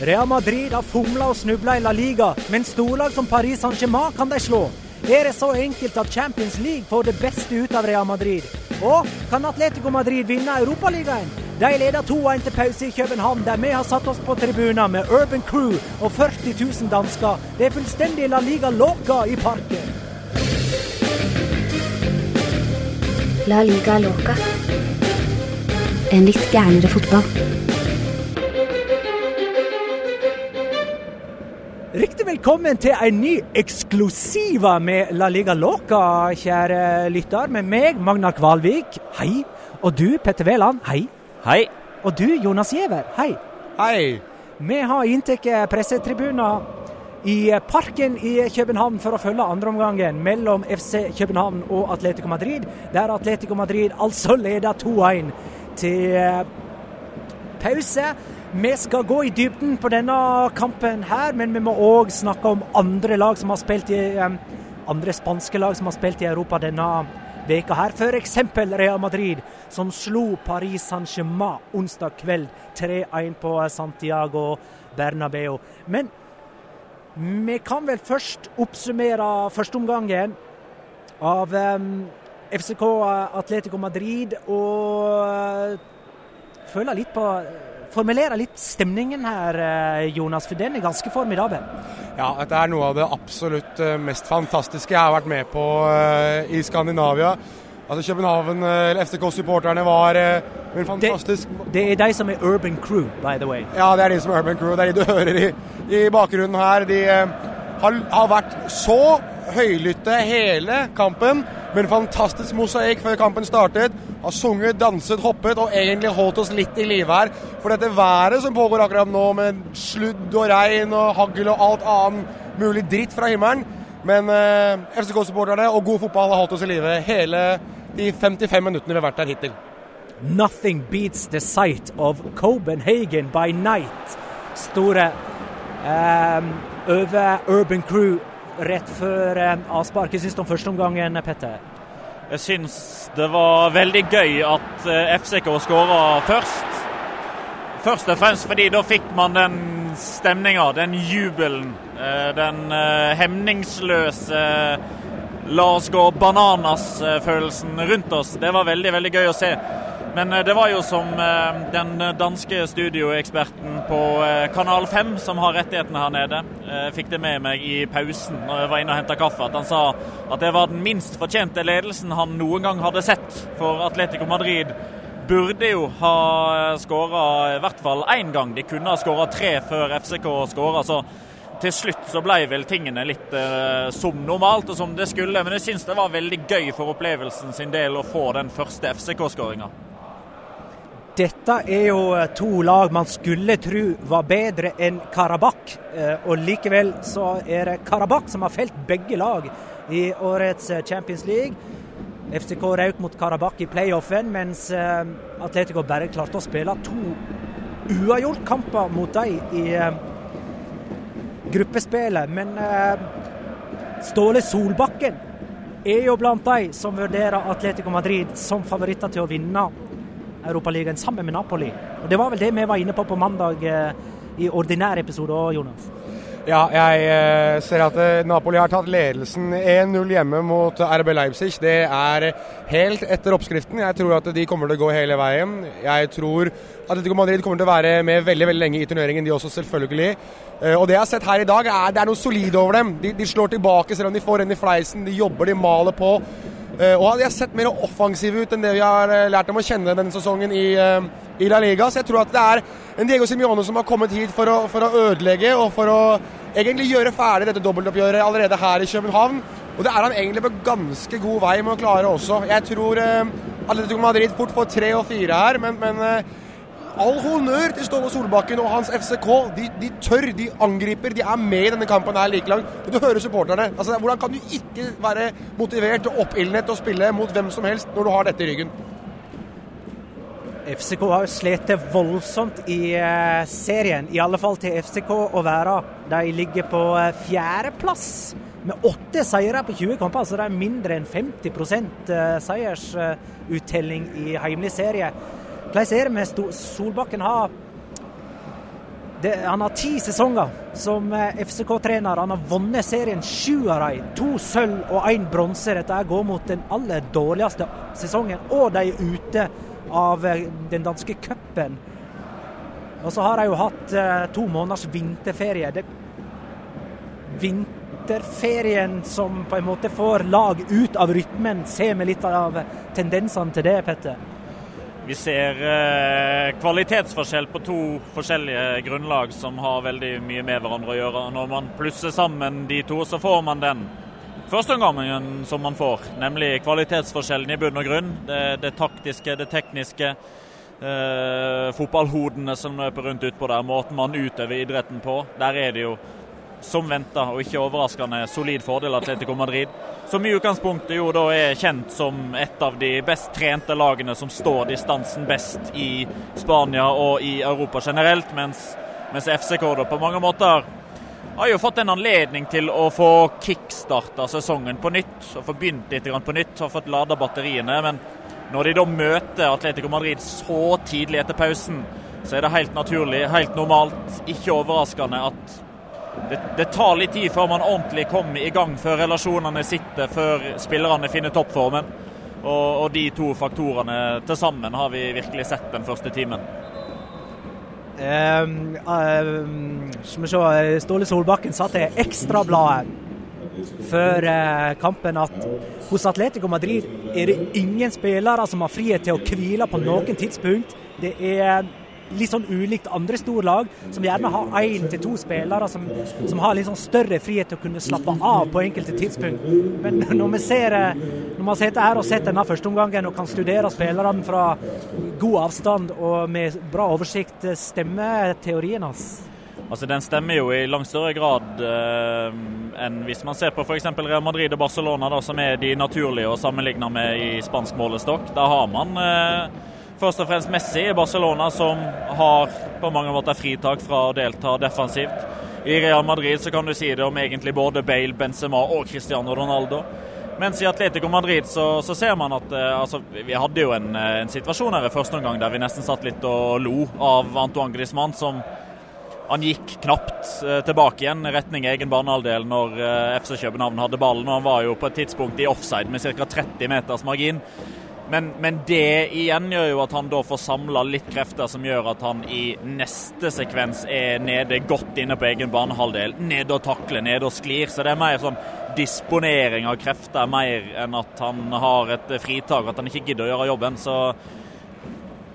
Real Madrid har fomla og snubla i La Liga, men storlag som Paris Saint-Germain kan de slå. Er det så enkelt at Champions League får det beste ut av Real Madrid? Og kan Atletico Madrid vinne Europaligaen? De leder 2-1 til pause i København, der vi har satt oss på tribuner med Urban Crew og 40 000 dansker. Det er fullstendig La Liga Loca i parken. La liga loca. En litt gærnere fotball. Riktig velkommen til en ny eksklusiva med La Liga Loca, kjære lytter. Med meg, Magna Kvalvik. Hei. Og du, Petter Wæland. Hei. Hei! Og du, Jonas Giæver. Hei. Hei. Vi har inntatt pressetribuner i Parken i København for å følge andreomgangen mellom FC København og Atletico Madrid, der Atletico Madrid altså leder 2-1 til pause. Vi skal gå i dybden på denne kampen her, men vi må òg snakke om andre lag som har spilt i andre spanske lag som har spilt i Europa denne veka her. F.eks. Real Madrid, som slo Paris Saint-Germain onsdag kveld 3-1 på Santiago Bernabeu. Men vi kan vel først oppsummere førsteomgangen av FCK Atletico Madrid og uh, føle litt på Formulere litt stemningen her, uh, Jonas, for den er ganske formidabel. Ja, dette er noe av det absolutt eh, mest fantastiske jeg har vært med på eh, i Skandinavia. Altså København, eh, FCK-supporterne var eh, en fantastisk det er de som er Urban Crew, by the way. Ja, det er de som er Urban Crew. Det er de du hører i, i bakgrunnen her. De eh, har, har vært så høylytte hele kampen, med en fantastisk mosaikk før kampen startet. Har sunget, danset, hoppet og egentlig holdt oss litt i live her. For dette været som pågår akkurat nå, med sludd og regn og hagl og alt annet mulig dritt fra himmelen. Men eh, FCK-supporterne og god fotball har holdt oss i live hele de 55 minuttene vi har vært der hittil. Nothing beats the sight of Copenhagen by night. Store um, over Urban Crew rett før um, avspark. Hva syns du om førsteomgangen, Petter? Jeg syns det var veldig gøy at eh, FCK skåra først. Først og fremst fordi da fikk man den stemninga, den jubelen. eh, Den eh, hemningsløse la oss gå bananas-følelsen rundt oss. Det var veldig, veldig gøy å se. Men det var jo som den danske studioeksperten på Kanal 5, som har rettighetene her nede, fikk det med meg i pausen når jeg var inne og henta kaffe, at han sa at det var den minst fortjente ledelsen han noen gang hadde sett for Atletico Madrid burde jo ha skåra i hvert fall én gang. De kunne ha skåra tre før FCK skåra. Så til slutt så ble vel tingene litt eh, som normalt og som det skulle. Men jeg syns det var veldig gøy for opplevelsen sin del å få den første FCK-skåringa. Dette er jo eh, to lag man skulle tro var bedre enn Karabakh. Eh, og likevel så er det Karabakh som har felt begge lag i årets eh, Champions League. FCK røk mot Karabakh i playoffen, mens Atletico bare klarte å spille to uavgjort-kamper mot dem i gruppespillet. Men Ståle Solbakken er jo blant de som vurderer Atletico Madrid som favoritter til å vinne Europaligaen sammen med Napoli. Og Det var vel det vi var inne på på mandag eh, i ordinær episode òg, Jonas? Ja, jeg eh, ser at eh, Napoli har tatt ledelsen 1-0 hjemme mot RB Leipzig. Det er helt etter oppskriften. Jeg tror at de kommer til å gå hele veien. Jeg tror Atletico Madrid kommer til å være med veldig veldig lenge i turneringen, de også, selvfølgelig. Og det jeg har sett her i dag, er det er noe solid over dem. De, de slår tilbake selv om de får en i fleisen. De jobber, de maler på. Eh, og de har sett mer offensive ut enn det vi har eh, lært dem å kjenne denne sesongen i, eh, i La Liga. Så jeg tror at det er en Diego Simione som har kommet hit for å, for å ødelegge og for å egentlig gjøre ferdig dette dobbeltoppgjøret allerede her i København. Og det er han egentlig på ganske god vei med å klare også. Jeg tror eh, Atletico Madrid fort får tre og fire her, men, men eh, all honnør til Ståle Solbakken og hans FCK. De, de, tør, de angriper, de er med i denne kampen her like langt. Du hører supporterne. Altså, hvordan kan du ikke være motivert og oppildnet til å spille mot hvem som helst når du har dette i ryggen? FCK har slitt voldsomt i uh, serien, i alle fall til FCK å være. De ligger på uh, fjerdeplass med åtte seire på 20 kamper. Så det er mindre enn 50 uh, seiersuttelling i heimelig serie. Hvordan er det med Solbakken? Har det, han har ti sesonger som eh, FCK-trener. Han har vunnet serien sju av dem. To sølv og én bronse. Dette går mot den aller dårligste sesongen, og de er ute av eh, den danske cupen. Og så har de jo hatt uh, to måneders vinterferie. Det, vinterferien som på en måte får lag ut av rytmen. Ser vi litt av tendensene til det, Petter? Vi ser eh, kvalitetsforskjell på to forskjellige grunnlag som har veldig mye med hverandre å gjøre. Når man plusser sammen de to, så får man den førsteomgangen som man får. Nemlig kvalitetsforskjellen i bunn og grunn. Det, det taktiske, det tekniske. Eh, fotballhodene som løper rundt utpå der. Måten man utøver idretten på. Der er det jo som venta, og ikke overraskende solid fordel Atletico Madrid. Som i utgangspunktet jo da er kjent som et av de best trente lagene som står distansen best i Spania og i Europa generelt, mens, mens FCK da på mange måter har jo fått en anledning til å få kickstarta sesongen på nytt. og Få begynt litt på nytt, har fått lada batteriene. Men når de da møter Atletico Madrid så tidlig etter pausen, så er det helt naturlig, helt normalt, ikke overraskende at det, det, tar litt tid før man ordentlig kommer i gang, før relasjonene sitter, før spillerne finner toppformen. Og, og de to faktorene til sammen har vi virkelig sett den første timen. Um, um, Ståle Solbakken sa til Ekstrabladet før uh, kampen at hos Atletico Madrid er det ingen spillere som har frihet til å hvile på noen tidspunkt. Det er litt sånn ulikt andre storlag, som gjerne har én til to spillere som, som, har litt sånn større frihet til å kunne slappe av på enkelte tidspunkt. Men når vi ser når man sitter her og sett denne førsteomgangen og kan studere spillerne fra god avstand og med bra oversikt, stemmer teorien hans? Altså Den stemmer jo i langt større grad eh, enn hvis man ser på f.eks. Real Madrid og Barcelona, da, som er de naturlige å sammenligne med i spansk målestokk. Da har man eh, først og fremst Messi i Barcelona, som har på mange måter fritak fra å delta defensivt. I Real Madrid så kan du si det om egentlig både Bale, Benzema og Cristiano Ronaldo. Mens i Atletico Madrid så, så ser man at eh, altså, Vi hadde jo en, eh, en, situasjon her i første omgang der vi nesten satt litt og lo av Antoine Griezmann, som han gikk knapt eh, tilbake igjen i retning egen banehalvdel når eh, FC København hadde ballen. og Han var jo på et tidspunkt i offside med ca. 30 meters margin. Men, men, det igjen gjør jo at han da får samla litt krefter som gjør at han i neste sekvens er nede godt inne på egen banehalvdel. Nede og takler, nede og sklir. Så det er mer sånn disponering av krefter mer enn at han har et fritak, at han ikke gidder å gjøre jobben. Så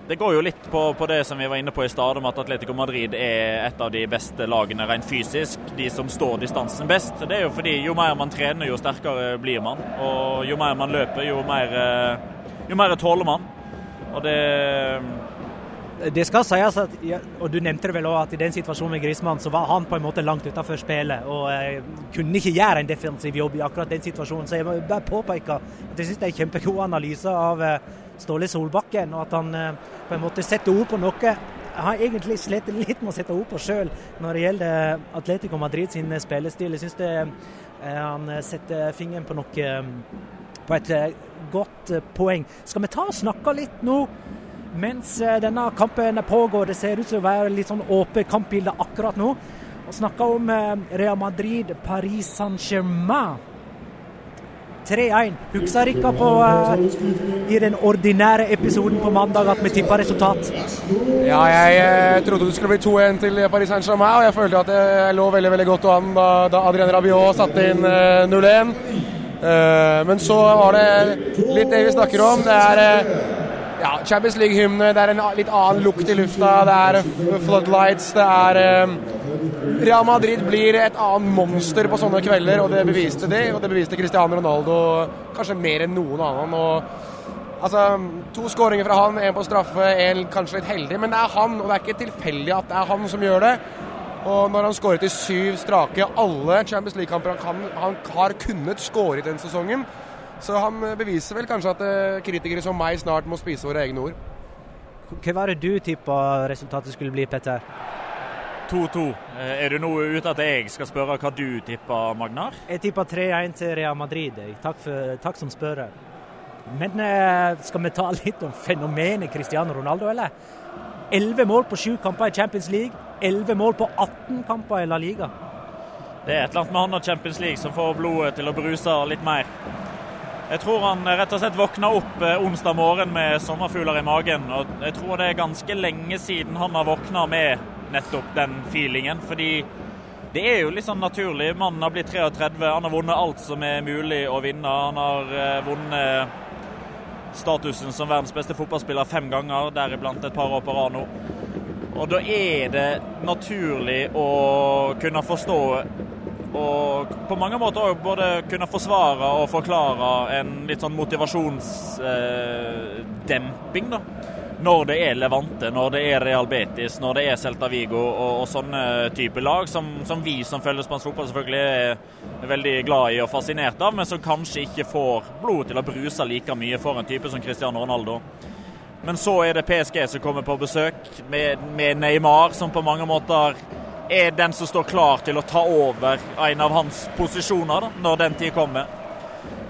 det går jo litt på, på, det som vi var inne på i stad, om at Atletico Madrid er et av de beste lagene rent fysisk. De som står distansen best. Det er jo fordi jo mer man trener, jo sterkere blir man. Og jo mer man løper, jo mer eh, jo mer tåler man. Og det det skal sies at, og du nevnte det vel også, at i den situasjonen med Grismann, så var han på en måte langt utenfor spillet og eh, kunne ikke gjøre en defensiv jobb i akkurat den situasjonen. Så jeg må bare påpeke at jeg syns det er en kjempegod analyse av eh, Ståle Solbakken, og at han eh, på en måte setter ord på noe har egentlig slitt litt med å sette ord på sjøl når det gjelder Atletico Madrid sin spillestil. Jeg syns han setter fingeren på noe på et eh, godt eh, poeng. Skal vi ta og snakke litt nå? Mens eh, denne kampen pågår, det ser ut til å være litt sånn åpent kampbilde akkurat nå. Og snakke om Real Madrid, Paris Saint-Germain. 3-1. Husker dere på i den ordinære episoden på mandag at vi tippa resultat? Ja, jeg trodde det skulle bli 2-1 til Paris Saint-Germain, og jeg følte at jeg lå veldig veldig godt an da, da Adrian Rabiot satte inn uh, 0-1. Eh, men så var det litt det vi snakker om. Det er eh, ja, Champions League-hymne, det er en litt annen lukt i lufta, det er floodlights, det er eh, Real Madrid blir et annet monster på sånne kvelder, og det beviste de. Og det beviste Cristiano Ronaldo kanskje mer enn noen annen. Og, altså, To skåringer fra han, én på straffe, én kanskje litt heldig, men det er han. Og det er ikke tilfeldig at det er han som gjør det. Og når han skåret i syv strake, alle Champions League-kamper han, han, har kunnet skåre i den sesongen, så han beviser vel kanskje at eh, kritikere som meg snart må spise våre egne ord. Hva var det du tippa resultatet skulle bli, Petter? 2-2. Eh, er du nå ute at jeg skal spørre hva du tipper, Magnar? Jeg tipper 3-1 til Real Madrid. Takk, for, takk som spør. Men eh, skal vi ta litt om fenomenet Cristiano Ronaldo, eller? 11 mål på 7 kamper i Champions League. 11 mål på 18 kamper i La Liga. Det er et eller annet med han og Champions League som får blodet til å bruse litt mer. Jeg tror han rett og slett våkna opp eh, onsdag morgen med sommerfugler i magen. og Jeg tror det er ganske lenge siden han har våkna med nettopp den feelingen. Fordi det er jo litt sånn naturlig. Mannen har blitt 33, han har vunnet alt som er mulig å vinne. Han har eh, vunnet statusen som verdens beste fotballspiller fem ganger, deriblant et par år på rad nå. Og da er det naturlig å kunne forstå og på mange måter òg både kunne forsvare og forklare en litt sånn motivasjonsdemping, eh, da. Når det er Levante, når det er Real Betis, når det er Celta Vigo og, og sånne type lag, som, som, vi som følger spansk fotball selvfølgelig er veldig glad i og fascinert av, men som kanskje ikke får blodet til å bruse like mye for en type som Cristiano Ronaldo. Men så er det PSG som kommer på besøk, med, med, Neymar, som på mange måter er den som står klar til å ta over en av hans posisjoner da, når den tid kommer.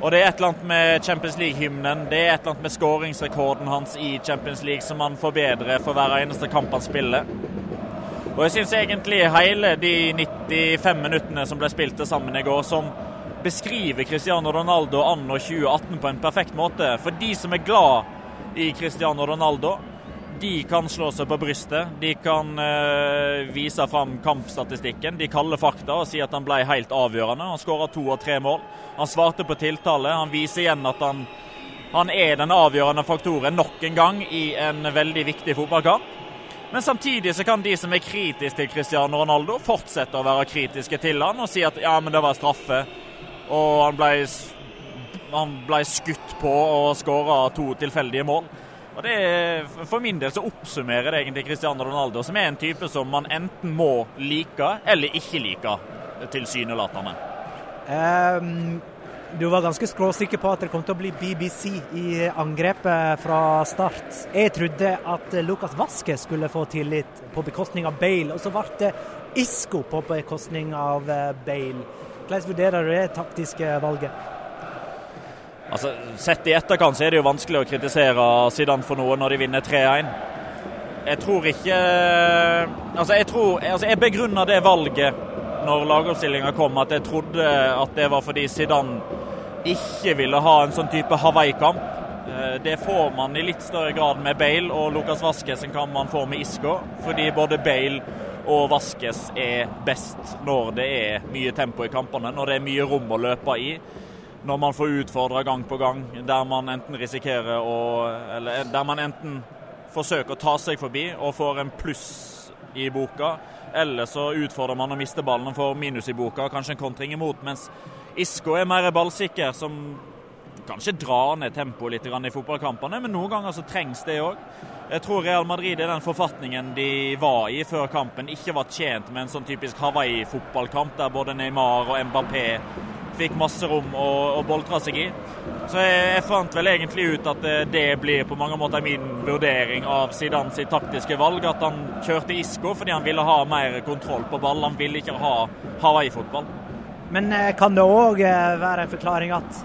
Og det er et eller annet med Champions League-hymnen, det er et eller annet med skåringsrekorden hans i Champions League som han forbedrer for hver eneste kamp han spiller. Og jeg syns egentlig hele de 95 minuttene som ble spilt sammen i går, som beskriver Cristiano Ronaldo anno 2018 på en perfekt måte. For de som er glad i Cristiano Ronaldo. De kan slå seg på brystet, de kan uh, vise fram kampstatistikken. De kaller fakta og sier at han ble helt avgjørende. Han skåra to av tre mål. Han svarte på tiltale. Han viser igjen at han, han er den avgjørende faktoren nok en gang i en veldig viktig fotballkamp. Men samtidig så kan de som er kritiske til Cristiano Ronaldo, fortsette å være kritiske til han og si at ja, men det var straffe, og han ble han ble skutt på og skåra to tilfeldige mål. Og det, er, For min del så oppsummerer det egentlig Cristiano Ronaldo, som er en type som man enten må like eller ikke like, tilsynelatende. Um, du var ganske skråsikker på at det kom til å bli BBC i angrepet fra start. Jeg trodde at Lucas Vasque skulle få tillit på bekostning av Bale, og så ble det Isco på bekostning av eh, Bale. Hvordan vurderer du det taktiske valget? Altså, Sett i etterkant så er det jo vanskelig å kritisere Zidane for noe når de vinner 3-1. Jeg tror ikke Altså, jeg tror altså Jeg begrunner det valget når lagoppstillinga kom, at jeg trodde at det var fordi Zidane ikke ville ha en sånn type Hawaii-kamp. Eh, Det får man i litt større grad med Bale og Lukas Vaskes hva man får med Isco. Fordi både Bale og Vaskes er best når det er mye tempo i kampene, når det er mye rom å løpe i. Når man får utfordra gang på gang, der man enten risikerer å Eller der man enten forsøker å ta seg forbi og får en pluss i boka, eller så utfordrer man å miste ballen og får minus i boka, kanskje en kontring imot. Mens Isco er mer ballsikker, som kanskje drar ned tempoet litt i fotballkampene, men noen ganger så trengs det òg. Jeg tror Real Madrid i den forfatningen de var i før kampen, ikke var tjent med en sånn typisk Hawaii-fotballkamp der både Neymar og Mbappé fikk masse rom å, å boltre seg i. Så jeg, jeg fant vel egentlig ut at det, det blir på mange måter min vurdering av Zidane sitt taktiske valg. At han kjørte Isco fordi han ville ha mer kontroll på ball. Han ville ikke ha Hawaii-fotball. Men eh, kan det òg være en forklaring at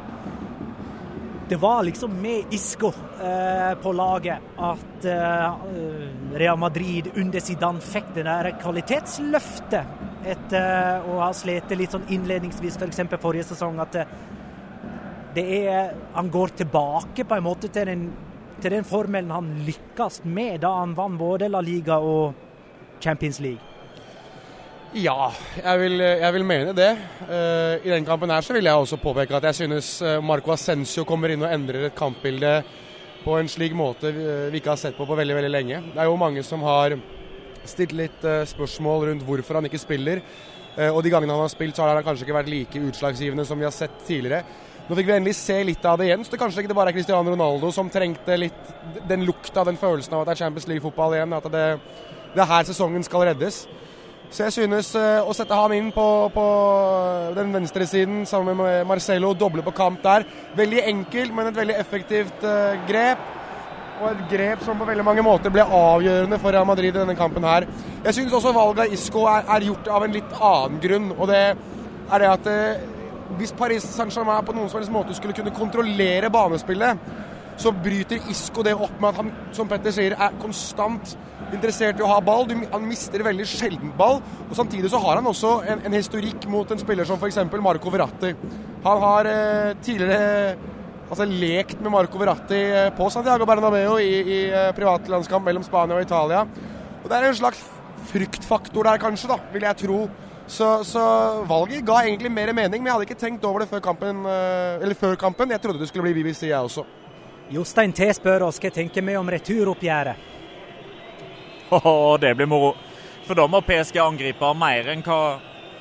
det var liksom med Isco eh, på laget at eh, Real Madrid under Zidane fikk det der kvalitetsløftet etter å ha slitt litt sånn innledningsvis, f.eks. For forrige sesong, at eh, det er Han går tilbake på en måte til den, til den formelen han lykkes med da han vant både La Liga og Champions League. Ja, jeg vil, jeg vil mene det. Uh, I den kampen her så vil jeg også påpeke at jeg synes eh, Marco Ascencio kommer inn og endrer et kampbilde på en slik måte vi ikke har sett på på veldig veldig lenge. Det er jo mange som har stilt litt uh, spørsmål rundt hvorfor han ikke spiller. Uh, og de gangene han har spilt, så har han kanskje ikke vært like utslagsgivende som vi har sett tidligere. Nå fikk vi endelig se litt av det igjen, så det kanskje ikke bare er Cristiano Ronaldo som trengte litt den lukta, den følelsen av at det er Champions League-fotball igjen. At det, det er her sesongen skal reddes. Så jeg synes uh, å sette ham inn på, på den venstre siden sammen med Marcelo, doble på kamp der. Veldig enkelt, men et veldig effektivt grep. Og et grep som på veldig mange måter ble avgjørende for Real Madrid i denne kampen her. Jeg synes også valget av Isco er, er, gjort av en litt annen grunn. Og det er det at eh, hvis Paris Saint-Germain på noen som helst måte skulle kunne kontrollere banespillet, så bryter Isco det opp med at han, som Petter sier, er konstant interessert i å ha ball. Han mister veldig sjelden ball. og Samtidig så har han også en, en historikk mot en spiller som f.eks. Marco Verratti. Han har eh, tidligere altså, lekt med Marco Verratti eh, på Santiago Bernabeu i, i eh, privatlandskamp mellom Spania og Italia. Og Det er en slags fryktfaktor der, kanskje, da, vil jeg tro. Så, så, valget ga egentlig mer mening, men jeg hadde ikke tenkt over det før kampen. eh, Eller før kampen. Jeg trodde det skulle bli BBC, jeg også. Jostein T spør oss hva tenker vi om returoppgjøret. Oh, det blir moro. For da må PSG angripe mer enn hva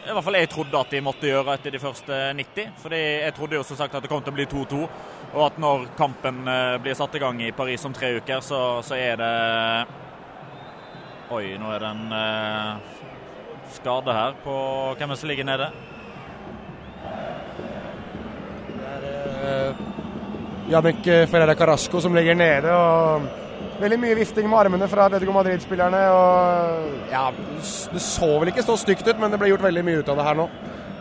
i hvert fall jeg trodde at de måtte gjøre etter de første 90. Fordi jeg trodde jo som sagt at det kom til å bli 2-2. Og at når kampen eh, blir satt i gang i Paris om tre uker, så, så er det Oi, nå er det en eh, skade her på hvem som ligger nede. Det er eh, Jannik Ferreira Carasco som ligger nede. og Veldig mye vifting med armene fra Atletico Madrid-spillerne. og ja, Det så vel ikke så stygt ut, men det ble gjort veldig mye ut av det her nå.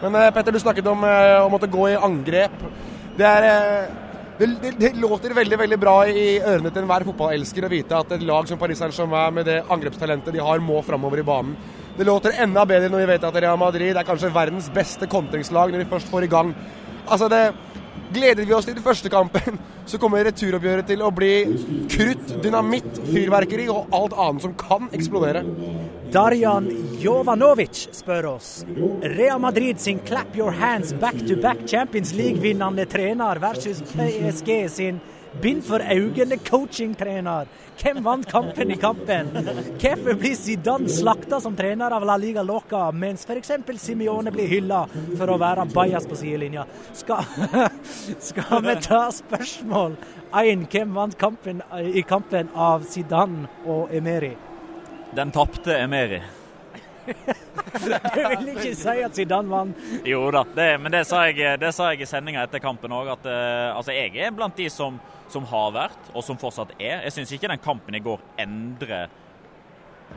Men uh, Petter, du snakket om uh, å måtte gå i angrep. Det er det, det, det, låter veldig veldig bra i ørene til enhver fotballelsker å vite at et lag som Paris Saint-Germain med det angrepstalentet de har, må framover i banen. Det låter enda bedre når vi vet at Real Madrid er kanskje verdens beste kontringslag når de først får i gang. Altså det Gleder vi oss til den første kampen, så kommer returoppgjøret til å bli krutt, dynamitt, fyrverkeri og alt annet som kan eksplodere. Darjan Jovanovic spør oss. Real Madrid sin 'clap your hands back-to-back Champions League'-vinnende trener versus PSG sin bind for øynene coaching-trener. Hvem vant kampen i kampen? Hvorfor blir Zidane slakta som trener av La Liga Loca, mens f.eks. Simione blir hylla for å være bajas på sidelinja? Skal, skal vi ta spørsmål én? Hvem vant kampen i kampen av Zidane og Emeri? Den tapte Emeri. Det vil ikke si at Zidane vant. Jo da, det, men det sa jeg, det sa jeg i sendinga etter kampen òg. At uh, altså, jeg er blant de som, som, har vært, og som fortsatt er. Jeg syns ikke den kampen i går endrer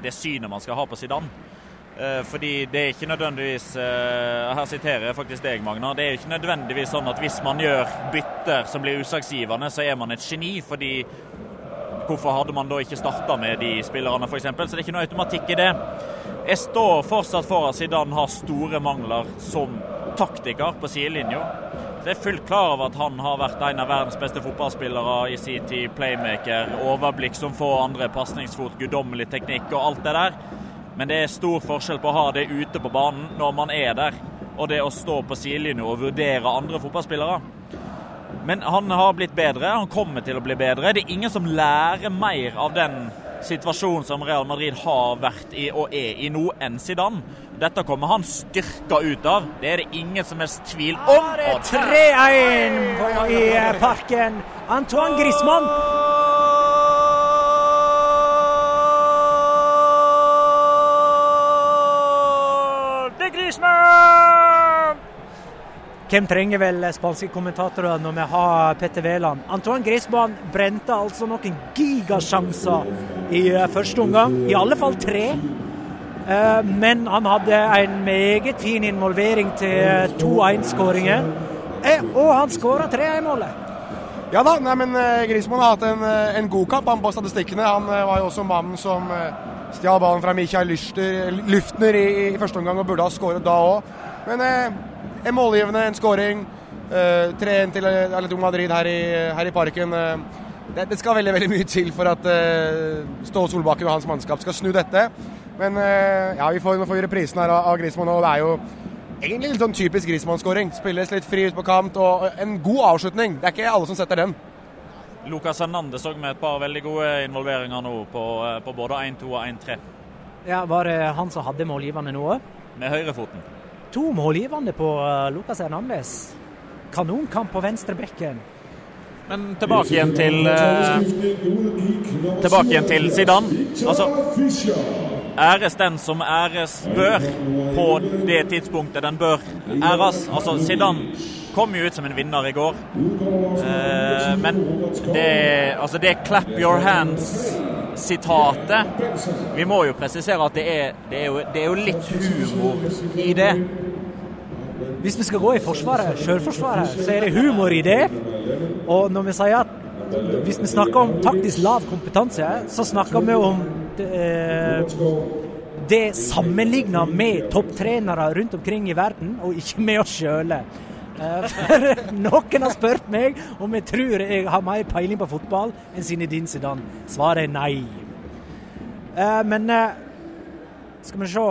det synet man skal ha på Zidane. Uh, fordi det er ikke nødvendigvis uh, Her siterer jeg faktisk deg, Magna. Det er ikke nødvendigvis sånn at hvis man gjør bytter som blir utslagsgivende, så er man et geni. fordi Hvorfor hadde man da ikke starta med de spillerne, f.eks.? Så det er ikke noe automatikk i det. Jeg står fortsatt for at Zidane har store mangler som taktiker på sidelinja. Så er fullt klar over at han har vært en av verdens beste fotballspillere i sin tid. Playmaker, overblikk som få andre, pasningsfot, guddommelig teknikk og alt det der. Men det er stor forskjell på å ha det ute på banen når man er der, og det å stå på sidelinja og vurdere andre fotballspillere. Men han har blitt bedre, han kommer til å bli bedre. Det er ingen som lærer mer av den situasjonen som Real Madrid har vært i og er i nå, enn Zidane. Dette kommer han styrka ut av. Det er det ingen som helst tvil om. Og er 3-1 i parken. Antoine Griezmann Hvem trenger vel spanske kommentatorer når vi har Petter Wæland? Antoine Griezmann brente altså noen gigasjanser i eh, første omgang. I alle fall tre. Eh, Men han hadde en meget fin involvering til 2-1-skåringen. Og han skåra 3-1-målet. Ja da, nei, men eh, Griezmann har hatt en, eh, en god kamp han på statistikkene. Han eh, var jo også mannen som eh, stjal ballen fra Michael Lüftner i, i første omgang og burde ha skåret da òg. Men eh, en målgivende, en skåring. Eh, 3-1 til Atletico Madrid her i, her i parken. Eh, det, det skal veldig veldig mye til for at eh, Ståle Solbakken og hans mannskap skal snu dette. Men eh, ja, vi får, nå får reprisen her av, av Griezmann, og det er jo egentlig litt sånn typisk Griezmann-skåring. Spilles litt fri ut på kant, og en god avslutning. Det er ikke alle som setter den. Lucas Hernandez òg med et par veldig gode involveringer nå på, eh, på både 1-2 og 1-3. Ja, Var det han som hadde målgivende nå òg? Med høyrefoten. To målgivende på Lukas Lucas Hernandez. Kanonkamp på venstrebekken. Men tilbake igjen til eh, Tilbake igjen til Zidane. Altså Æres den som æres bør på det tidspunktet den bør æres. Altså Zidane kom jo ut som en vinner i går. Eh, men det, altså det 'clap your hands'-sitatet Vi må jo presisere at det er, det er, jo, det er jo litt humor i det. Hvis vi skal gå i forsvaret, Sjølforsvaret, så er det humor i det. Og når vi sier at hvis vi snakker om taktisk lav kompetanse, så snakker vi om det, eh, det sammenligna med topptrenere rundt omkring i verden, og ikke med oss sjøle. For noen har spurt meg om jeg tror jeg har mer peiling på fotball enn Zinedine Zidane. Svaret er nei. Eh, Men eh, skal vi se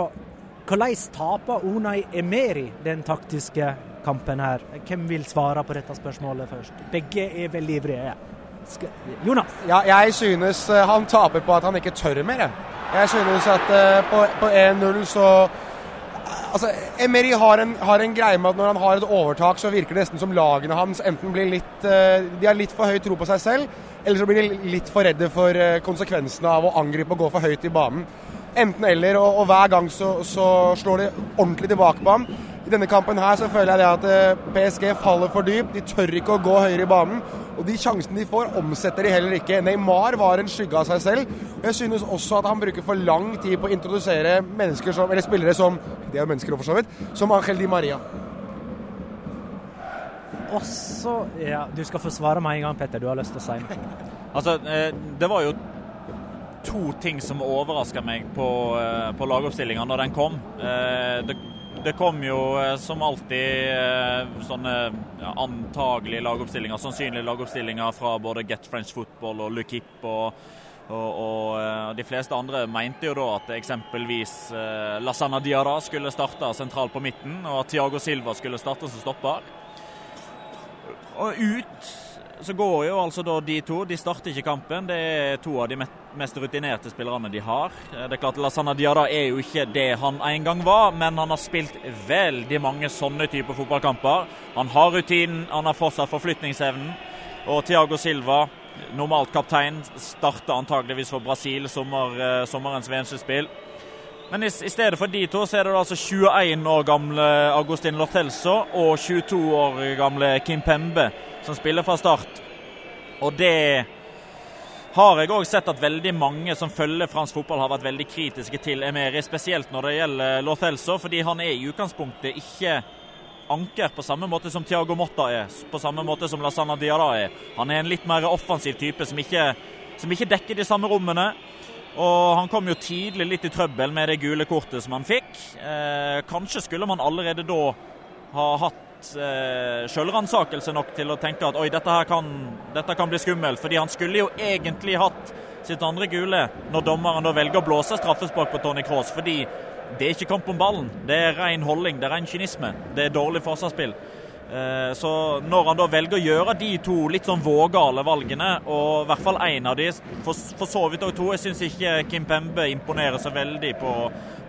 Hvordan taper Unai Emeri den taktiske kampen her? Hvem vil svare på dette spørsmålet først? Begge er veldig ivrige. Jonas? Ja, jeg synes eh, han taper på at han ikke tør mer. jeg. Synes at eh, på 1-0 så Altså, Emery har en, har en greie med at når han har et overtak, så virker det nesten som lagene hans enten blir litt eh, De har litt for høy tro på seg selv, eller så blir de litt for redde for eh, konsekvensene av å angripe og gå for høyt i banen. Enten eller, og, og hver gang så, så slår de ordentlig tilbake på ham. I denne kampen her så føler jeg det at eh, PSG faller for dypt. De tør ikke å gå høyere i banen. Og de sjansene de får, omsetter de heller ikke. Neymar var en skygge av seg selv. Og jeg synes også at han bruker for lang tid på å introdusere mennesker som, eller spillere som De er jo mennesker for så vidt. Som Angel Di Maria. Og så Ja, du skal få svare med en gang, Petter. Du har lyst til å si noe. Altså, eh, det var jo to ting som overraska meg på, eh, på lagoppstillinga når den kom. Eh, Det, det kom jo eh, som alltid eh, sånne antagelige lagoppstillinger, sannsynlige lagoppstillinger fra både Get French Football og Lukip og og, og eh, De fleste andre mente jo da at eksempelvis Lasana Diara skulle starte sentralt på midten, og at Tiago Silva skulle starte som stopper. Og ut så går jo altså da de to. De starter ikke kampen. Det er to av de mest rutinerte spillerne de har. Eh, Det er klart Lasana Diada er jo ikke det han en gang var, men han har spilt veldig mange sånne typer fotballkamper. Han har rutinen, han har fortsatt forflytningsevnen. Og Tiago Silva, normalt kaptein, starter antageligvis for Brasil sommer, eh, sommerens VM-sluttspill. Men i, i stedet for de to, så er det altså 21 år gamle Agustin Lortelso og 22 år gamle Kim Pembe som spiller fra start. Og det har jeg òg sett at veldig mange som følger fransk fotball, har vært veldig kritiske til Emeri, spesielt når det gjelder Lortelso, fordi han er i utgangspunktet ikke anker på samme måte som Thiago Motta er, på samme måte som Lasana Diarra er. Han er en litt mer offensiv type som ikke, som ikke dekker de samme rommene. Og han kom jo tidlig litt i trøbbel med det gule kortet som han fikk. Eh, kanskje skulle man allerede da ha hatt eh, selvransakelse nok til å tenke at oi, dette her kan, dette kan bli skummelt. Fordi han skulle jo egentlig hatt sitt andre gule når dommeren da velger å blåse straffespark på Tony Cross. Fordi det er ikke kamp om ballen. Det er ren holdning, det er ren kynisme. Det er dårlig forsvarsspill. Eh, så når han da velger å gjøre de to litt sånn vågale valgene, og i hvert fall én av de, for, for så vidt òg to Jeg syns ikke Kim Pembe imponerer så veldig på,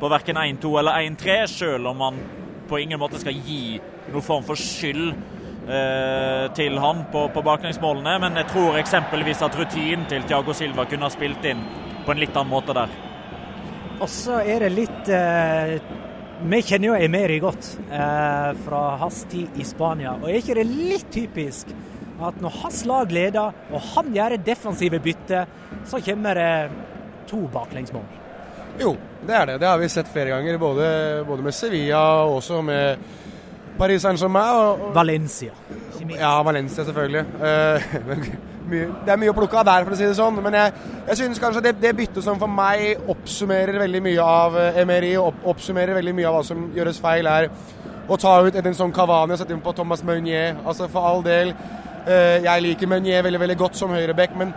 på verken 1-2 eller 1-3, selv om han på ingen måte skal gi noen form for skyld eh, til han på, på baklengsmålene. Men jeg tror eksempelvis at rutinen til Thiago Silva kunne ha spilt inn på en litt annen måte der. Og så er det litt eh, Vi kjenner jo Emeri godt eh, fra hans tid i Spania. Og er ikke det litt typisk at når hans lag leder, og han gjør defensive bytte, så kommer det to baklengsmål? Jo, det er det. Det har vi sett flere ganger. Både, både med Sevilla og også med Paris Saint-Germain. Og, og Valencia. Ja, Valencia selvfølgelig. Uh, det er mye å plukke av der, for å si det sånn. Men jeg, jeg synes kanskje det, det byttet som for meg oppsummerer veldig mye av Emery, opp, oppsummerer veldig mye av hva som gjøres feil, er å ta ut en sånn Cavani og sette inn på Thomas Meunier. Altså for all del. Uh, jeg liker Meunier veldig, veldig godt som høyreback, men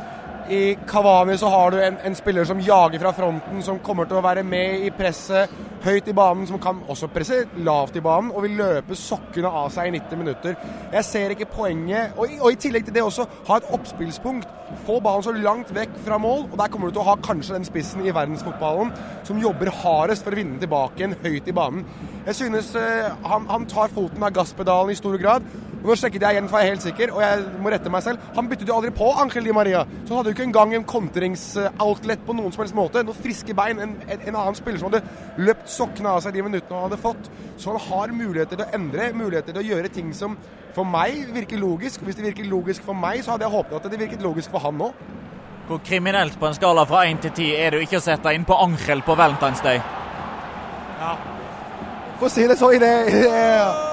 i Kavani så har du en, en, spiller som jager fra fronten, som kommer til å være med i presset høyt i banen, som kan også presse lavt i banen og vil løpe sokkene av seg i 90 minutter. Jeg ser ikke poenget. Og, og i tillegg til det også ha et oppspillspunkt. Få ballen så langt vekk fra mål, og der kommer du til å ha kanskje den spissen i verdensfotballen som jobber hardest for å vinne tilbake igjen høyt i banen. Jeg synes uh, han, han tar foten av gasspedalen i stor grad. Og Nå sjekket jeg igjen, for jeg er helt sikker, og jeg må rette meg selv. Han byttet jo aldri på Angel Di Maria. Så han hadde jo ikke engang en kontringsoutlet på noen som helst måte. Noen friske bein. En, en, en, annen spiller som hadde løpt sokkene av seg de minuttene han hadde fått. Så han har muligheter til å endre, muligheter til å gjøre ting som for meg virker logisk. Hvis det virker logisk for meg, så hadde jeg håpet at det virket logisk for han nå. Hvor kriminelt på en skala fra 1 til 10 er det å ikke sette inn på Angel på Valentine's Day? Ja. For å si det så i det, i det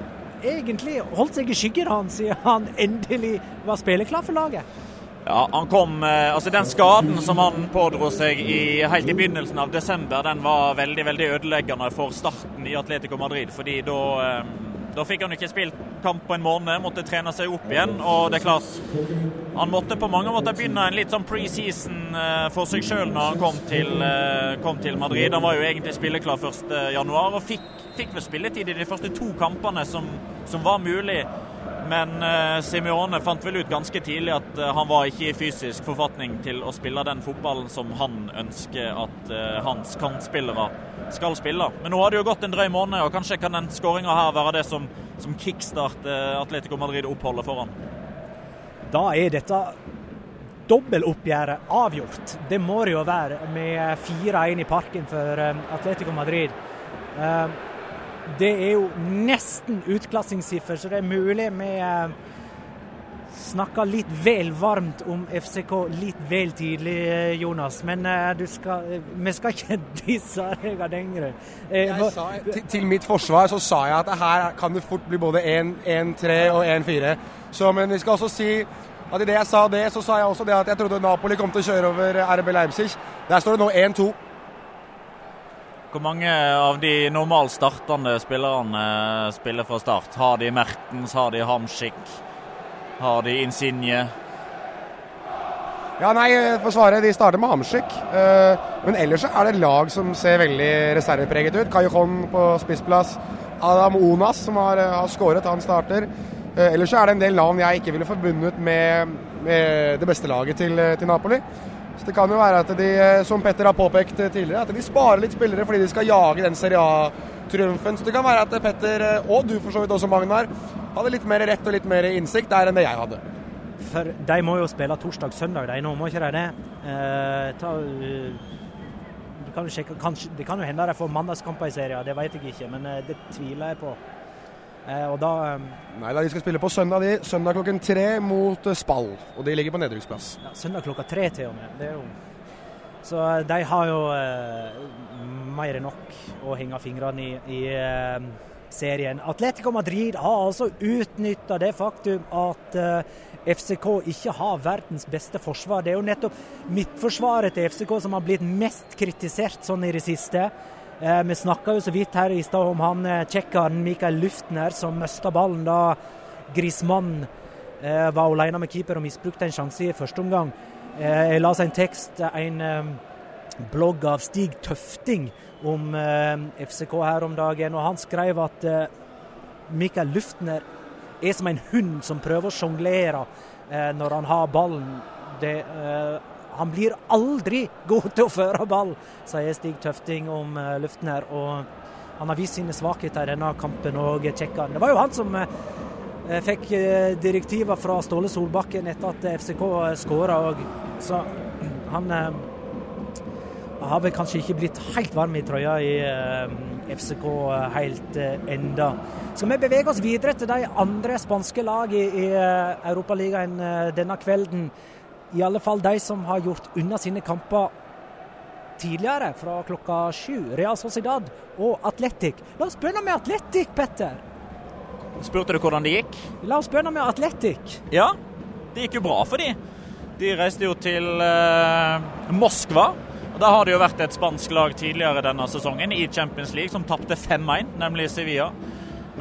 egentlig holdt seg i skyggen hans siden han endelig var spilleklar for laget. Ja, han kom, altså Den skaden som han pådro seg i, helt i begynnelsen av desember, den var veldig veldig ødeleggende for starten i Atletico Madrid. fordi da, da fikk han ikke spilt kamp på en måned, måtte trene seg opp igjen. og det er klart, Han måtte på mange måter begynne en litt sånn preseason for seg sjøl når han kom til, kom til, Madrid. Han var jo egentlig spilleklar 1.1 og fikk, fikk vel spilletid i de første to kampene som, som var mulig. Men uh, Simione fant vel ut ganske tidlig at uh, han var ikke i fysisk forfatning til å spille den fotballen som han ønsker at uh, hans kantspillere skal spille. Men nå har det jo gått en drøy måned, og kanskje kan den skåringa her være det som, som kickstarter Atletico Madrid-oppholdet foran. Da er dette dobbeltoppgjøret avgjort. Det må det jo være, med 4-1 i parken for Atletico Madrid. Det er jo nesten utklassingssiffer, så det er mulig vi snakka snakker litt vel varmt om FCK litt vel tidlig, Jonas. Men eh, skal, vi skal ikke disse deg av den grunn. Eh, til, til, mitt forsvar så sa jeg at her kan det fort bli både 1-3 og 1-4. Men vi skal også si at idet jeg sa det, så sa jeg også det at jeg trodde Napoli kom til å kjøre over RB Leipzig. Der står det nå 1-2. Hvor mange av de normalt startende spillerne spiller fra start? Har de Mertens, har de Hamsik, har de Insigne? Ja, nei, for svaret, De starter med Hamsik. Men ellers er det lag som ser veldig reservepreget ut. Kajon på spissplass. Adam Onas, som har, har skåret, han starter. Ellers er det en del navn jeg ikke ville forbundet med, med det beste laget til, til Napoli. Så Det kan jo være at de, som Petter har påpekt tidligere, at de sparer litt spillere fordi de skal jage den Serie A-triumfen. Så det kan være at Petter, og du for så vidt også, Magnar, hadde litt mer rett og litt mer innsikt der enn det jeg hadde. For de må jo spille torsdag-søndag, de nå, må ikke de det? Eh, ta, uh, kan sjekke, kanskje, det kan jo hende de får mandagskamper i serien, det vet jeg ikke, men eh, det tviler jeg på. Eh, og da eh, Nei da, de skal spille på søndag, de. Søndag klokken tre mot eh, Spall. Og de ligger på nedrykksplass. ja, Søndag klokka tre til og med. Det er jo Så eh, de har jo eh, mer enn nok å henge fingrene i i eh, serien. Atletico Madrid har altså utnytta det faktum at eh, FCK ikke har verdens beste forsvar. Det er jo nettopp midtforsvaret til FCK som har blitt mest kritisert sånn i det siste. Eh, vi snakka jo så vidt her i stad om han eh, tsjekkeren Mikael Luftner som mista ballen da Grismannen eh, var alene med keeper og misbrukte en sjanse i første omgang. Jeg leste en tekst, en blogg av Stig Tøfting om FCK her om dagen, og han skrev at Mikael Luftner er som en hund som prøver å sjonglere når han har ballen. Det, han blir aldri god til å føre ball, sier Stig Tøfting om luften her. Og han har vist sine svakheter i denne kampen og Tsjekkan. Det var jo han som eh, fikk eh, direktiver fra Ståle Solbakken etter at FCK skåra. Så han eh, har vel kanskje ikke blitt helt varm i trøya i eh, FCK helt eh, enda. Skal vi bevege oss videre til de andre spanske lag i, eh, Europaligaen eh, denne kvelden? I alle fall de som har gjort unna sine kamper tidligere, fra klokka sju. Real Sociedad og Atletic. La oss begynne med Atletic, Petter. Spurte du hvordan det gikk? La oss begynne med Atletic. Ja, det gikk jo bra for de. De reiste jo til eh, Moskva. Og Der har det jo vært et spansk lag tidligere denne sesongen i Champions League som tapte 5-1, nemlig Sevilla.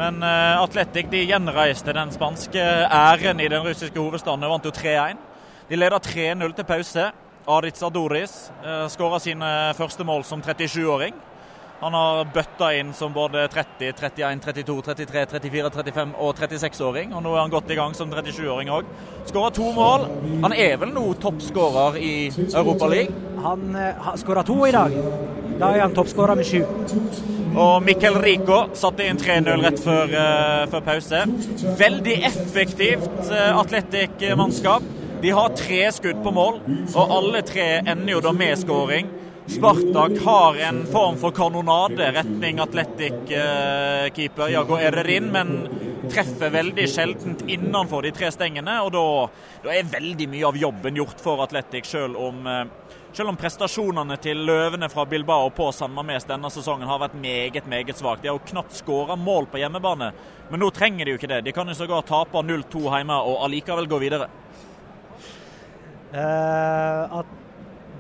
Men eh, Atletic de gjenreiste den spanske æren i den russiske hovedstaden og vant jo 3-1. De leder 3-0 til pause. Aritz Adoris eh, skåra sine første mål som 37-åring. Han har bøtta inn som både 30, 31, 32, 33, 34, 35 og 36-åring. Og nå er han godt i gang som 37-åring òg. Skåra to mål. Han er vel nå toppskårer i Europaligaen? Han uh, skåra to i dag. Da er han toppskårer med sju. Og Mikkel Rico satte inn 3-0 rett før, eh, før pause. Veldig effektivt uh, Atletic-mannskap. De har tre skudd på mål, og alle tre ender jo da med skåring. Spartak har en form for kanonade retning Atletic-keeper Jago Ererin, men treffer veldig sjeldent innenfor de tre stengene. Og da, da er veldig mye av jobben gjort for Atletic, selv om, eh, selv om prestasjonene til løvene fra Bilbao på San Mames denne sesongen har vært meget meget svakt. De har jo knapt skåra mål på hjemmebane, men nå trenger de jo ikke det. De kan jo sågar tape 0-2 hjemme og allikevel gå videre. Eh, at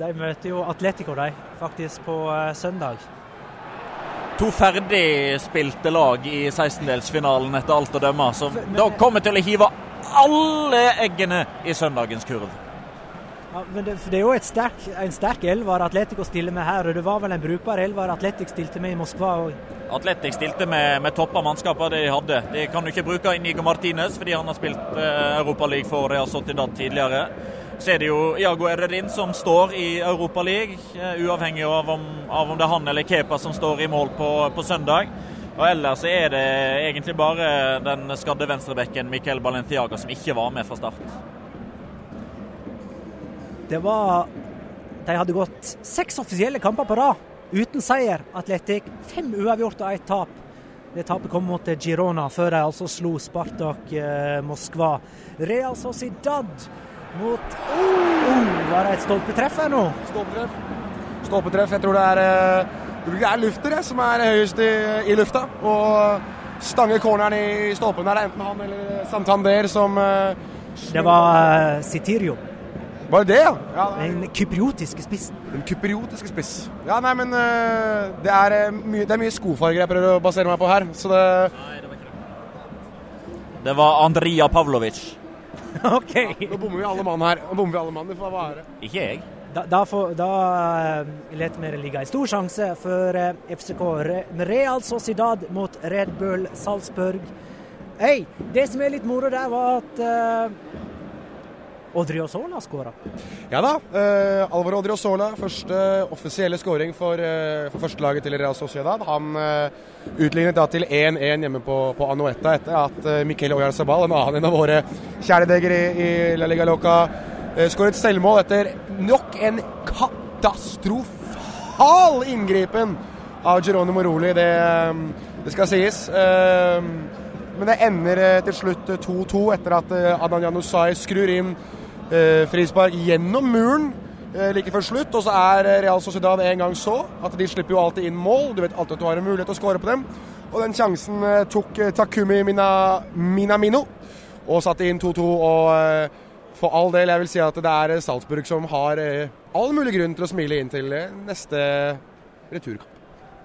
de møter jo Atletico, de, faktisk på eh, søndag. To ferdigspilte lag i 16-delsfinalen etter alt å dømme, som da kommer til å hive alle eggene i søndagens kurv. Ja, men det, det er jo sterk, en sterk elver Atletico stiller med her, og det var vel en brukbar elver Atletic stilte med i Moskva òg. Atletic stilte med, med toppa mannskaper de hadde. De kan jo ikke bruke Inigo Martinez fordi han har spilt eh, Europaliga for Real Sociedad tidligere. Så er det jo Iago Eredin som står i Europaligaen, eh, uavhengig av om, av om det er han eller Kepa som står i mål på, på søndag. Og Ellers er det egentlig bare den skadde venstrebekken Miquel Balenciaga som ikke var med fra start. Det var De hadde gått seks offisielle kamper på rad uten seier, Atletic. Fem uavgjort og ett tap. Det tapet kom mot Girona, før de altså slo Spartak eh, Moskva. Real Sociedad mot oh, Var det et stolpetreff her nå? Stolpetreff. Stolpetreff. Jeg tror det er, eh, det er Lufter jeg, som er høyest i, i lufta. Og stanger corneren i stolpen der. Det er enten han eller Santander som eh, Det var uh, Sitirio. Var det det, ja? ja Den kypriotiske spissen. Den kypriotiske spiss. Ja, nei, men uh, det, er, mye, det er mye skofarger jeg prøver å basere meg på her, så det Det var Andrija Pavlovic. OK. Nå bommer vi alle mann her. Nå bommer vi alle mann, det får være. Ikke jeg. Da, da, får, da uh, lar vi det ligge en stor sjanse for uh, FCK Re Real Sociedad mot Red Bull Salzburg. Hey, det som er litt moro der, var at uh, Odriozola skåra. Ja da. Uh, Alvaro Odriozola, første offisielle skåring for, uh, for førstelaget til Real Sociedad. Han uh, utlignet da til 1-1 hjemme på, på Anoeta etter at uh, Miquel Oyarzabal, en annen av våre kjæledegger i, i La Liga Loca, uh, skåret selvmål etter nok en katastrofal inngripen av Geronimo Roli, det, det skal sies. Eh, men det ender eh, til slutt 2-2 etter at Adan Janusai skrur inn eh, frispark gjennom muren eh, like før slutt. Og så er eh, Real Sociedad en gang så at de slipper jo alltid inn mål. Du vet alltid at du har en mulighet til å skåre på dem. Og den sjansen eh, tok eh, Takumi Mina, Minamino og satte inn 2-2. Og eh, for all del, jeg vil si at det er eh, Salzburg som har eh, all mulig grunn til å smile inn til eh, neste returkamp.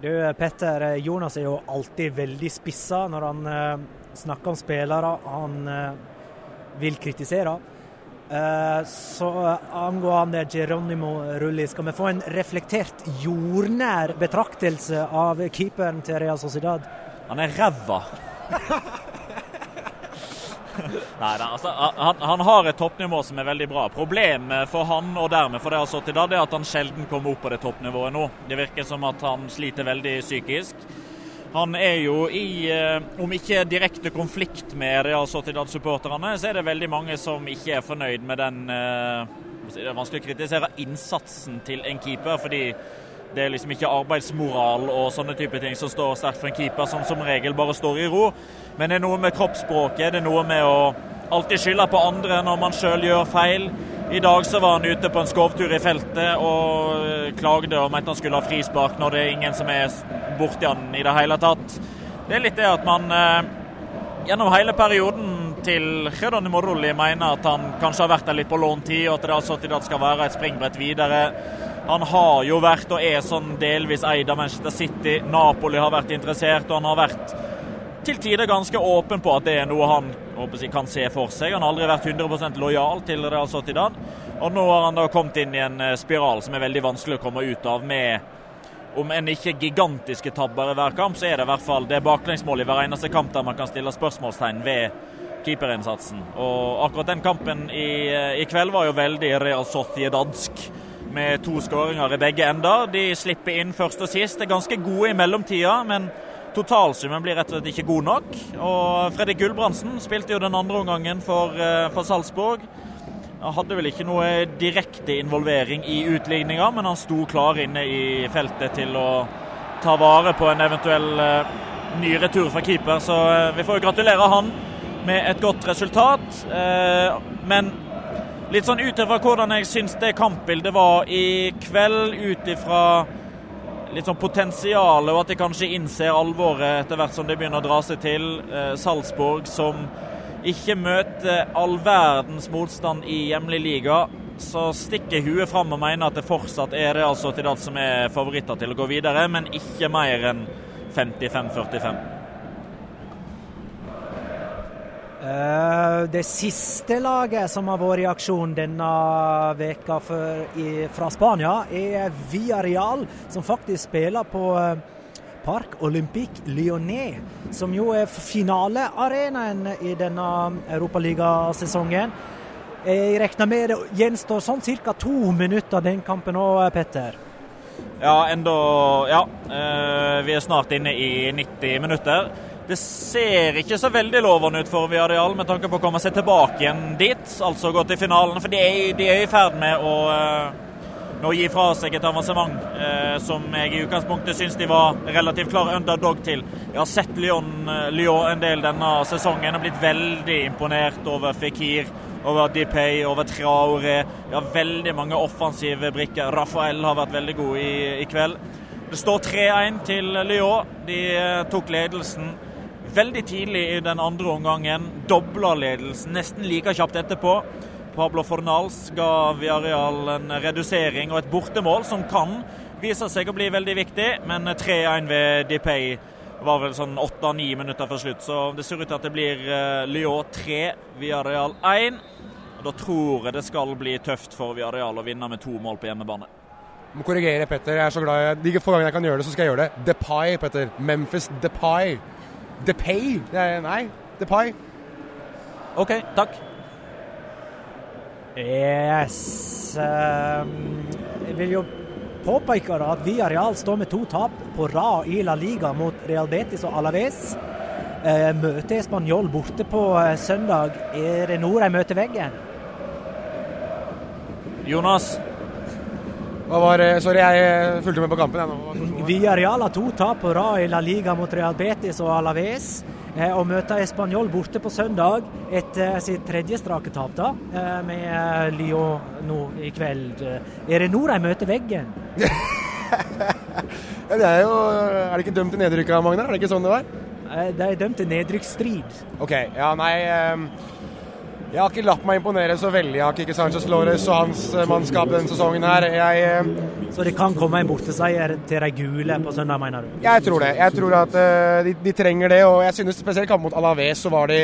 Du Petter, eh, Jonas er jo alltid veldig spissa når han eh, snakker om spillere han eh, vil kritisere. Eh, så angående Geronimo Rulli, skal vi få en reflektert, jordnær betraktelse av keeperen til Real Sociedad? Han er ræva. Nei da, altså, han, han har et toppnivå som er veldig bra. Problemet for han og dermed for det har stått i dag, er at han sjelden kommer opp på det toppnivået nå. Det virker som at han sliter veldig psykisk. Han er jo i, eh, om ikke direkte konflikt med Real Sociedad-supporterne, så er det veldig mange som ikke er fornøyd med den eh, Det er vanskelig å kritisere innsatsen til en keeper, fordi det er liksom ikke arbeidsmoral og sånne type ting som står sterkt for en keeper, som som regel bare står i ro. Men det er noe med kroppsspråket, det er noe med å alltid skylder på andre når man sjøl gjør feil. I dag så var han ute på en skovtur i feltet og eh, klagde og mente han skulle ha frispark når det er ingen som er borti han i det hele tatt. Det er litt det at man eh, gjennom hele perioden til Geronimo Morulli mener at han kanskje har vært der litt på låntid, og at det altså til at skal være et springbrett videre. Han har jo vært og er sånn delvis eid av Manchester City. Napoli har vært interessert, og han har vært til tider ganske åpen på at det er noe han jeg, kan se for seg. Han har aldri vært 100% lojal til Real Sociedad. Og nå har han da kommet inn i en eh, spiral som er veldig vanskelig å komme ut av med om enn ikke gigantiske tabber i hver kamp, så er det i hvert fall det baklengsmålet i hver eneste kamp der man kan stille spørsmålstegn ved keeperinnsatsen. Og akkurat den kampen i, eh, i kveld var jo veldig Real Sociedadsk med to skåringer i begge ender. De slipper inn først og sist. Det Er ganske gode i mellomtida, men totalsummen blir rett og slett ikke god nok. Og Fredrik Gulbrandsen spilte jo den andre omgangen for, eh, for Salzburg. Han hadde vel ikke noe direkte involvering i utligninga, men han sto klar inne i feltet til å ta vare på en eventuell eh, ny retur fra keeper. Så eh, vi får jo gratulere han med et godt resultat. Men litt sånn ut ifra hvordan jeg syns det kampbildet var i kveld, ut ifra litt sånn potensialet, og at de kanskje innser alvoret etter hvert som det begynner å dra seg til. Eh, Salzburg som ikke møter all verdens motstand i hjemlig liga, så stikker huet fram og mener at det fortsatt er Real Sociedad som er favoritter til å gå videre, men ikke mer enn 55-45. Eh, Det siste laget som har vært i aksjon denne veka for, i, fra Spania, er Villarreal, som faktisk spiller på Park Olympique Lyonnais, som jo er finalearenaen i denne europaligasesongen. Jeg regner med det gjenstår sånn ca. to minutter den kampen òg, Petter. Ja, enda Ja. eh, vi er snart inne i 90 minutter. Det ser ikke så veldig lovende ut for Viadial med tanke på å komme seg tilbake igjen dit, altså gå til finalen. For de er, de er i ferd med å, eh, med å gi fra seg et avansement eh, som jeg i utgangspunktet syns de var relativt klar underdog til. Jeg har sett Lyon, eh, Lyon en del denne sesongen og blitt veldig imponert over Fikir, over Dipay, over Traore. Har veldig mange offensive brikker. Rafael har vært veldig god i, i kveld. Det står 3-1 til Lyon. De eh, tok ledelsen veldig tidlig i den andre omgangen. Dobla ledelsen nesten like kjapt etterpå. Pablo Fornals ga Villarreal en redusering og et bortemål som kan vise seg å bli veldig viktig, men 3-1 ved Dipay var vel sånn 8-9 minutter før slutt. Så det ser ut til at det blir eh, Lyon 3, Villarreal 1. Og Da tror jeg det skal bli tøft for Villarreal å vinne med to mål på hjemmebane. Jeg må korrigere Petter. Jeg er så glad jeg, De få gangene jeg kan gjøre det, så skal jeg gjøre det. Depay, Petter. Memphis Depay. Depay? Er, nei, Depay. OK, takk. Yes. ehm, jeg vil jo påpeke at Villarreal står med to tap på rad i La Liga mot Real Betis og Alaves. Eh, møter Spanjol borte på eh, søndag. Er det nå de møter veggen? Jonas, var, eh, sorry, jeg eh, fulgte med på kampen. Jeg. Hva? Villarreal har to tap på rad i La Liga mot Real Betis og Alaves. eh, Og møter Español borte på søndag etter sitt tredje strake tap, da, eh, med eh, Lyon nå i kveld. Er det nå de møter veggen? Ja, det er jo Er det ikke dømt til nedrykk Magnar? Er det ikke sånn det var? Eh, De er dømt til nedrykksstrid. OK. Ja, nei eh, Jeg har ikke latt meg imponere så veldig av Kike Sanchez Lores og hans eh, mannskap denne sesongen her. Jeg eh, Så det kan komme en borteseier til de gule på søndag, mener du? Jeg tror det. Jeg tror at eh, de, de trenger det. Og jeg synes spesielt kampen mot Alaves så var de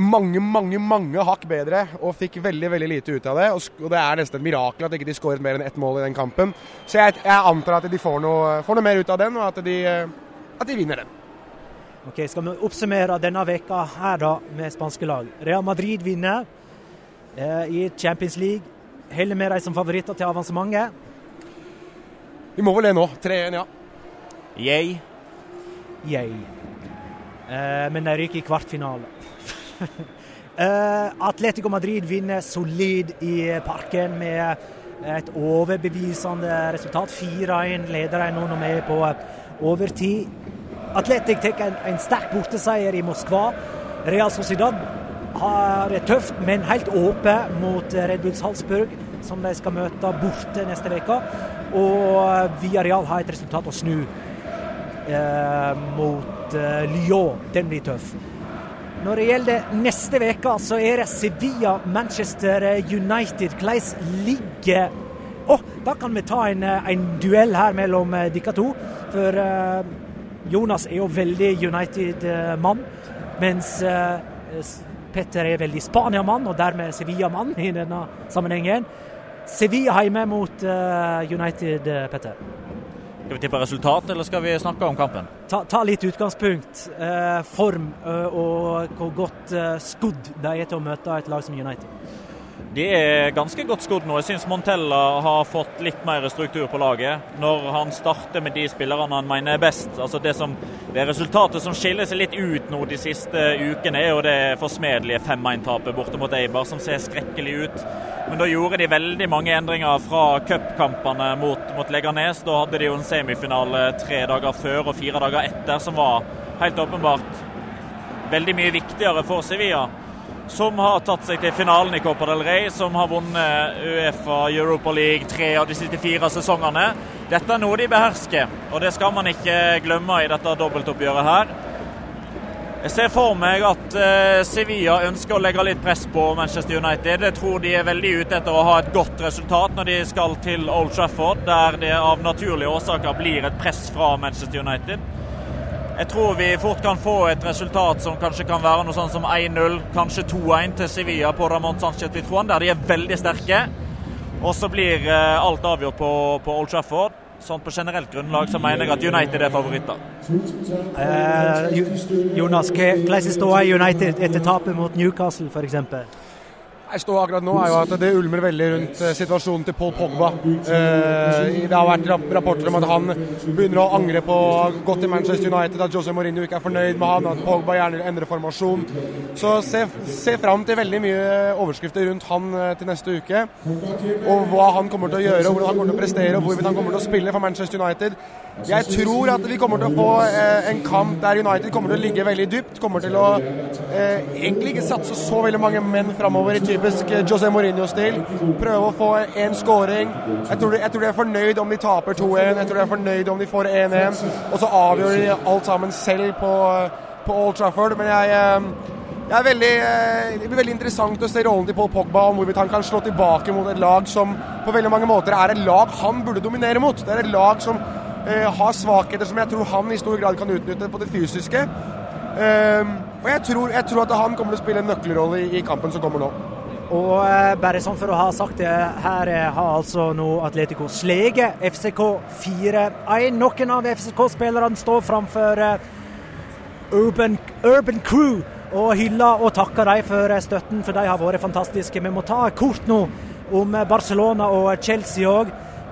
mange, mange mange hakk bedre og fikk veldig veldig lite ut av det. Og, det er nesten et mirakel at ikke de skåret mer enn ett mål i den kampen. Så jeg, jeg antar at de får noe, får noe mer ut av den, og at de, at de vinner den. Ok, Skal vi oppsummere denne veka her da med spanske lag? Real Madrid vinner eh, i Champions League. Heller med dem som favoritter til avansementet. Vi må vel det nå. 3-1, ja. Yay. Yay. Eh, men de ryker i kvartfinale. eh, Atletico Madrid vinner solid i parken med et overbevisende resultat. 4-1 leder de nå når vi er på overtid. Atletic tar en, en sterk borteseier i Moskva. Real Sociedad har det tøft, men helt åpent mot Red Bulls Halsburg, som de skal møte borte neste uke. Og Villarreal har et resultat å snu eh, mot eh, Lyon. Den blir tøff. Når det gjelder neste uke, så er det Sevilla-Manchester United. Hvordan ligger Å, da kan vi ta en, eh, en duell her mellom eh, dere to. For eh, Jonas er jo veldig United-mann, mens eh, Petter er veldig Spania-mann, og dermed Sevilla-mann i denne sammenhengen. Sevilla hjemme mot eh, United, eh, Petter. Skal vi tippe resultat, eller skal vi snakke om kampen? Ta, ta litt utgangspunkt. Form og hvor godt skodd de er til å møte et lag som United. De er ganske godt skodd nå. Jeg syns Montella har fått litt mer struktur på laget. Når han starter med de spillerne han mener er best. Altså det, som, det resultatet som skiller seg litt ut nå de siste ukene, er jo det forsmedelige 5-1-tapet borte mot Eibar, som ser skrekkelig ut. Men da gjorde de veldig mange endringer fra cupkampene mot, mot Leganes. Da hadde de jo en semifinale tre dager før og fire dager etter, som var helt åpenbart veldig mye viktigere for Sevilla som har tatt seg til finalen i Copa del Rey, som har vunnet Uefa Europa League tre av de siste fire sesongene. Dette er noe de behersker, og det skal man ikke glemme i dette dobbeltoppgjøret her. Jeg ser for meg at eh, Sevilla ønsker å legge litt press på Manchester United. Jeg tror de er veldig ute etter å ha et godt resultat når de skal til Old Trafford, der det av naturlige årsaker blir et press fra Manchester United. Jeg tror vi fort kan få et resultat som kanskje kan være noe sånn som 1-0, kanskje 2-1 til Sevilla på Ramón Sánchez Pitruan, der de er veldig sterke. Og så blir eh, alt avgjort på, på Old Trafford. Sånn på generelt grunnlag så mener jeg at United er favoritter. Uh, Jonas, hvordan står United etter tapet mot Newcastle f.eks.? Jeg står akkurat nå er jo at det ulmer veldig rundt eh, situasjonen til Paul Pogba. Eh, det har vært rapporter om at han begynner å angre på å ha gått til Manchester United, at Jose Mourinho ikke er fornøyd med han, at Pogba gjerne vil endre formasjon. Så se, se fram til veldig mye overskrifter rundt han eh, til neste uke. Og hva han kommer til å gjøre, hvordan han kommer til å prestere, og hvorvidt han kommer til å spille for Manchester United. Jeg tror at vi kommer til å få eh, en kamp der United kommer til å ligge veldig dypt. Kommer til å eh, egentlig ikke satse så veldig mange menn framover i typisk eh, José Mourinho-stil. Prøve å få én scoring. Jeg tror, de, jeg tror de er fornøyd om de taper 2-1, jeg tror de er fornøyd om de får 1-1. Og så avgjør de alt sammen selv på, på Old Trafford. Men jeg eh, det, veldig, eh, det blir veldig interessant å se rollen til Paul Pogba om hvorvidt han kan slå tilbake mot et lag som på veldig mange måter er et lag han burde dominere mot. Det er et lag som eh, har svakheter som jeg tror han i stor grad kan utnytte på det fysiske. Eh, og jeg tror, jeg tror at han kommer til å spille en nøkkelrolle i, kampen som kommer nå. Og eh, bare sånn for å ha sagt det, her eh, har altså nå Atletico sleget FCK 4-1. Noen av FCK-spillerne står framfor eh, Urban, Urban Crew og hyller og takker dem for eh, støtten, for de har vært fantastiske. Vi må ta kort nå om eh, Barcelona og Chelsea òg.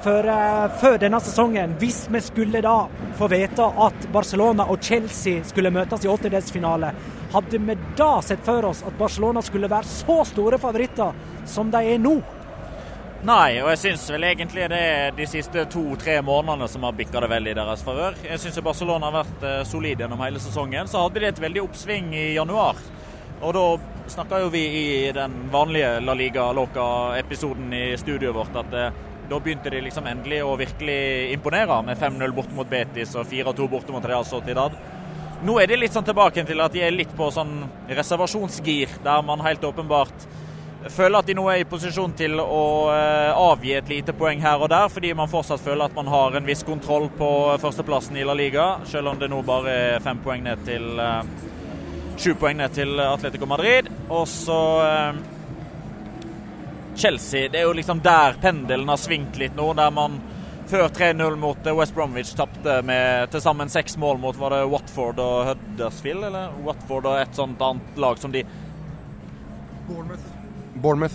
For eh, før denne sesongen, hvis vi skulle da få vite at Barcelona og Chelsea skulle møtes i åttendedelsfinale, hadde vi da sett for oss at Barcelona skulle være så store favoritter som de er nå? Nei, og jeg syns vel egentlig det er de siste to-tre månedene som har bikka det veldig i deres favør. Jeg syns Barcelona har vært eh, solid gjennom hele sesongen. Så hadde de et veldig oppsving i januar. Og da snakka jo vi i den vanlige La Liga Loca-episoden i studioet vårt at eh, da begynte de liksom endelig å virkelig imponere med 5-0 borte mot Betis og 4-2 borte mot Real Sociedad. Nå er de litt sånn tilbake til at de er litt på sånn reservasjonsgir, der man helt åpenbart føler at de nå er i posisjon til å eh, avgi et lite poeng her og der, fordi man fortsatt føler at man har en viss kontroll på førsteplassen i La Liga, selv om det nå bare er fem poeng ned til eh, Sju poeng ned til Atletico Madrid. Og så eh, Chelsea. Det er jo liksom der pendelen har svingt litt nå, der man før 3-0 mot West Bromwich tapte med til sammen seks mål mot var det Watford og Huddersfield, eller Watford og et sånt annet lag som de Bournemouth. Bournemouth.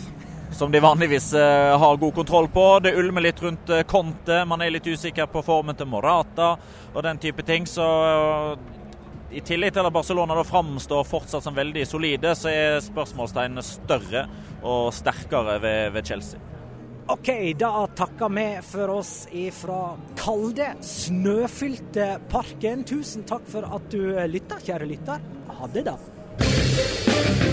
Som de vanligvis uh, har god kontroll på. Det ulmer litt rundt uh, Conte. Man er litt usikker på formen til Morata og den type ting. Så uh, i tillegg til at Barcelona da framstår fortsatt som veldig solide, så er spørsmålstegnene større og sterkere ved, ved Chelsea. OK, da takker vi for oss ifra kalde, snøfylte parken. Tusen takk for at du lytta, kjære lytter. Ha det, da.